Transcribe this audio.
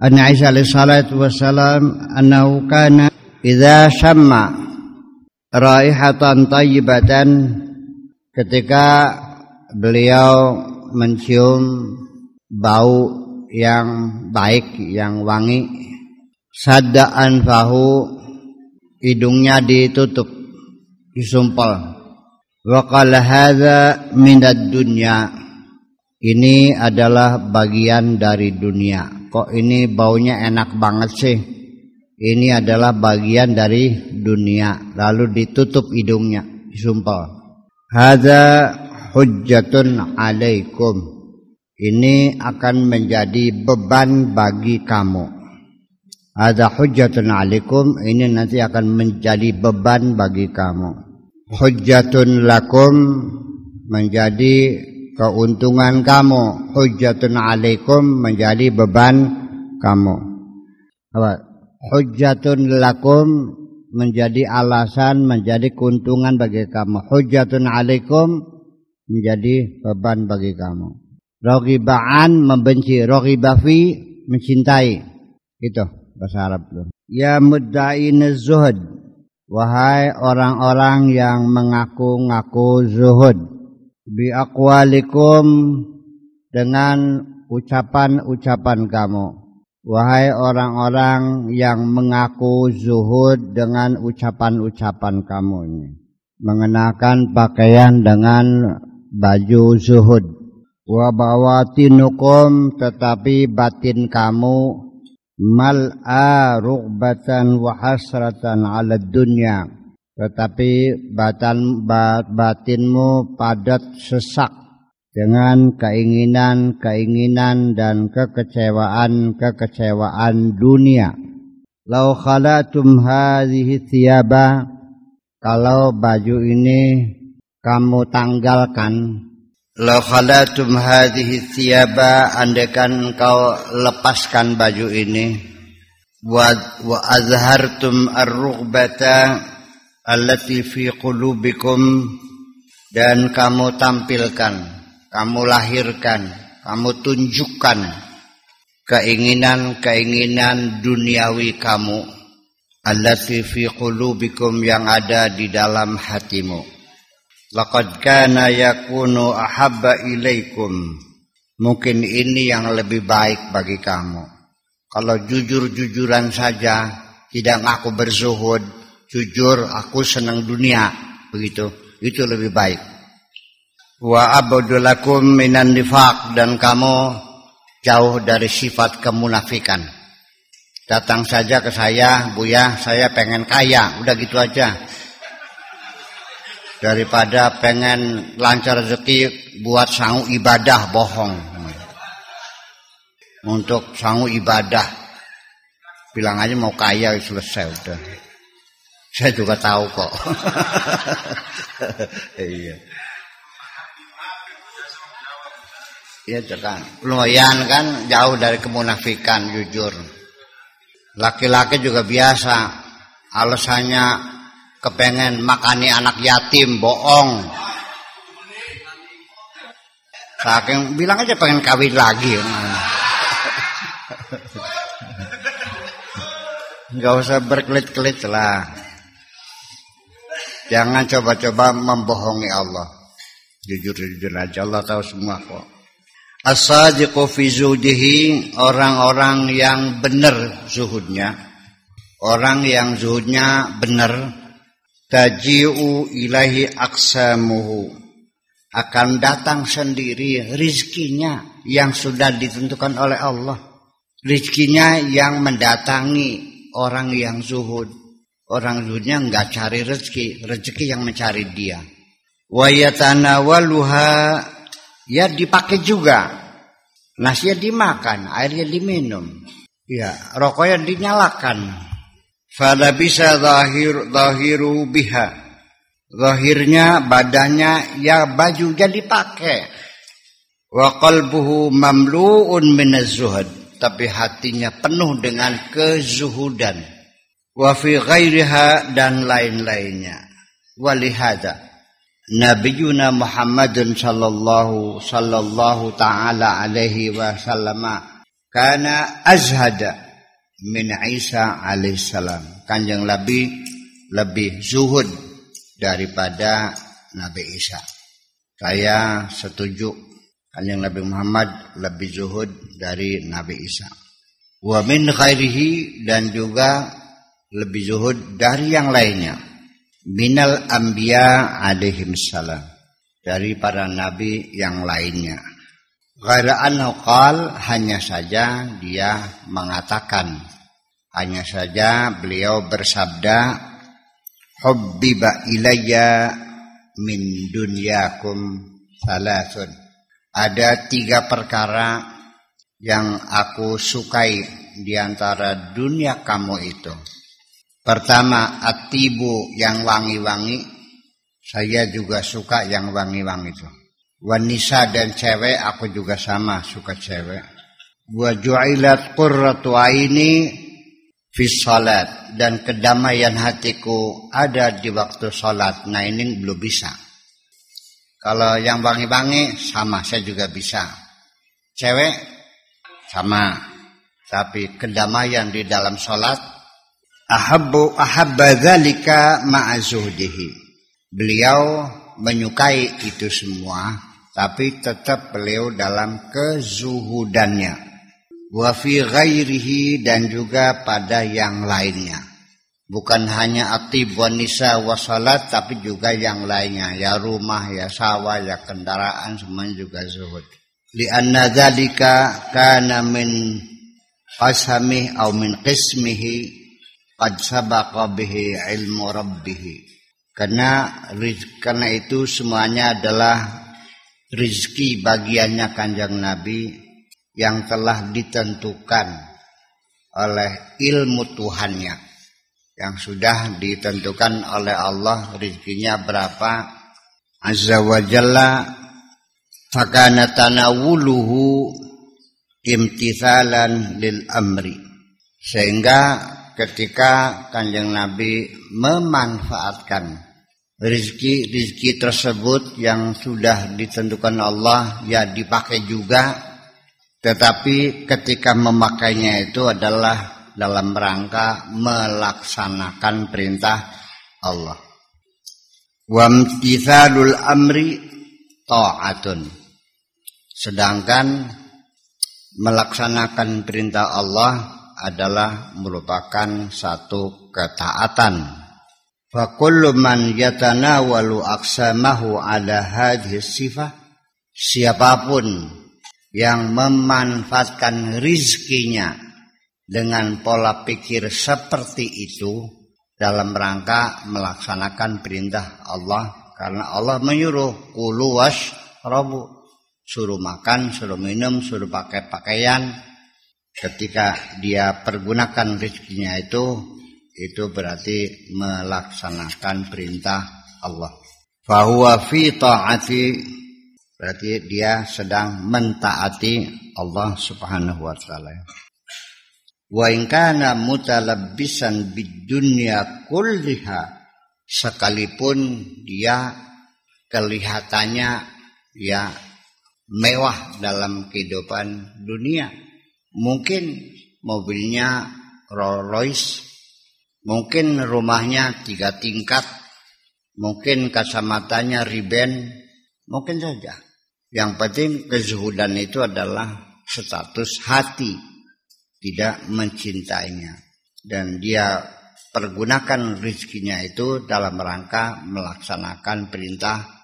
an Aisyah alaihi salatu wassalam annahu kana idza shamma raihatan tayyibatan. Ketika beliau mencium bau yang baik yang wangi sadda anfahu hidungnya ditutup disumpel. Wa qala hadza minad dunya ini adalah bagian dari dunia kok ini baunya enak banget sih? Ini adalah bagian dari dunia lalu ditutup hidungnya. Disumpel. Hadza hujjatun alaikum. Ini akan menjadi beban bagi kamu. Ada hujjatun alaikum. Ini nanti akan menjadi beban bagi kamu. Hujjatun lakum menjadi keuntungan kamu. Hujjatun alaikum menjadi beban kamu. Apa? Hujjatun lakum menjadi alasan, menjadi keuntungan bagi kamu. Hujjatun alaikum menjadi beban bagi kamu. Rogibaan membenci, rogibafi mencintai. Itu bahasa Arab tuh. Ya mudda'in zuhud. Wahai orang-orang yang mengaku-ngaku zuhud. Bi aqwalikum dengan ucapan-ucapan kamu. Wahai orang-orang yang mengaku zuhud dengan ucapan-ucapan kamu ini. Mengenakan pakaian dengan baju zuhud. Wa bawatinukum tetapi batin kamu mal'a rughbatan wa hasratan 'ala dunya tetapi batan batinmu padat sesak dengan keinginan-keinginan dan kekecewaan-kekecewaan dunia. Lau khalatum hadhihi thiyaba kalau baju ini kamu tanggalkan Lau khalatum hadhihi thiyaba andekan engkau lepaskan baju ini wa wa azhartum ar-rughbata allati fi qulubikum dan kamu tampilkan, kamu lahirkan, kamu tunjukkan keinginan-keinginan duniawi kamu allati fi qulubikum yang ada di dalam hatimu. Laqad kana yakunu ahabba ilaikum. Mungkin ini yang lebih baik bagi kamu. Kalau jujur-jujuran saja, tidak ngaku berzuhud, jujur aku senang dunia, begitu. Itu lebih baik. Wa abudulakum minan nifaq. Dan kamu jauh dari sifat kemunafikan. Datang saja ke saya, Buya, saya pengen kaya, udah gitu aja. Daripada pengen lancar rezeki buat sangu ibadah bohong. Untuk sangu ibadah. Bilang aja mau kaya selesai udah saya juga tahu kok. Iya. Iya kan lumayan kan jauh dari kemunafikan jujur. Laki-laki juga biasa. Alasannya kepengen makani anak yatim bohong. Saking bilang aja pengen kawin lagi. Nggak usah berkelit-kelit lah jangan coba-coba membohongi Allah. Jujur-jujur aja Allah tahu semua kok. As-sadiqu fi zuhdihi orang-orang yang benar zuhudnya. Orang yang zuhudnya benar. Taji'u ilahi aksamuhu akan datang sendiri rizkinya yang sudah ditentukan oleh Allah. Rizkinya yang mendatangi orang yang zuhud orang zuhudnya enggak cari rezeki rezeki yang mencari dia wayatanawaluha ya dipakai juga nasinya dimakan airnya diminum ya rokoknya dinyalakan Fala bisa zahir zahiru biha. Zahirnya badannya ya baju jadi pakai. Wa qalbuhu mamlu'un min zuhud tapi hatinya penuh dengan kezuhudan. Wa fi ghairiha dan lain-lainnya. Walihada Nabiyuna Muhammadun sallallahu sallallahu taala alaihi wasallam karena azhada min Isa alaihissalam. Kanjeng Nabi lebih zuhud daripada Nabi Isa. Saya setuju kanjeng Nabi Muhammad lebih zuhud dari Nabi Isa. Wa min khairihi dan juga lebih zuhud dari yang lainnya. Minal anbiya alaihim salam. Dari para nabi yang lainnya. Ghaira annahu hanya saja dia mengatakan hanya saja beliau bersabda hubbiba ilayya min dunyakum salasun ada tiga perkara yang aku sukai di antara dunia kamu itu pertama atibu yang wangi-wangi. Saya juga suka yang wangi-wangi itu. Wanisa dan cewek aku juga sama suka cewek. Wa ju'ilat qurratu aini fi salat. Dan kedamaian hatiku ada di waktu salat. Nah ini belum bisa. Kalau yang wangi-wangi sama. Saya juga bisa. Cewek sama. Tapi kedamaian di dalam salat ahabbu ahabba dzalika ma'azuhdihi beliau menyukai itu semua tapi tetap beliau dalam kezuhudannya. Wa fi ghairihi dan juga pada yang lainnya. Bukan hanya atib wa nisa wa salat tapi juga yang lainnya. Ya rumah ya sawah ya kendaraan semuanya juga zuhud. Li anna dzalika kana min qasami au min qismihi qad sabaqa bihi ilmu rabbih karena karena itu semuanya adalah rizki bagiannya kanjeng Nabi yang telah ditentukan oleh ilmu Tuhannya. Yang sudah ditentukan oleh Allah rizkinya berapa? Azza wa jalla fakana tanawuluhu imtithalan lil amri. Sehingga ketika kanjeng Nabi memanfaatkan rizki-rizki tersebut yang sudah ditentukan Allah ya dipakai juga tetapi ketika memakainya itu adalah dalam rangka melaksanakan perintah Allah. Wamtithalul amri ta'atun. Sedangkan melaksanakan perintah Allah adalah merupakan satu ketaatan. Fakullu man yatanawalu aksamahu ala hadhihi sifah siapa pun yang memanfaatkan rizkinya dengan pola pikir seperti itu dalam rangka melaksanakan perintah Allah karena Allah menyuruh kulu rabu suruh makan, suruh minum, suruh pakai pakaian ketika dia pergunakan rizkinya itu itu berarti melaksanakan perintah Allah. Fahuwa fi ta'ati berarti dia sedang mentaati Allah Subhanahu wa taala. Wa in kana mutalabbisan bidunya kulliha sekalipun dia kelihatannya ya mewah dalam kehidupan dunia. Mungkin mobilnya Rolls Royce Mungkin rumahnya tiga tingkat, mungkin kacamatanya riben, mungkin saja. Yang penting kezuhudan itu adalah status hati, tidak mencintainya. Dan dia pergunakan rizkinya itu dalam rangka melaksanakan perintah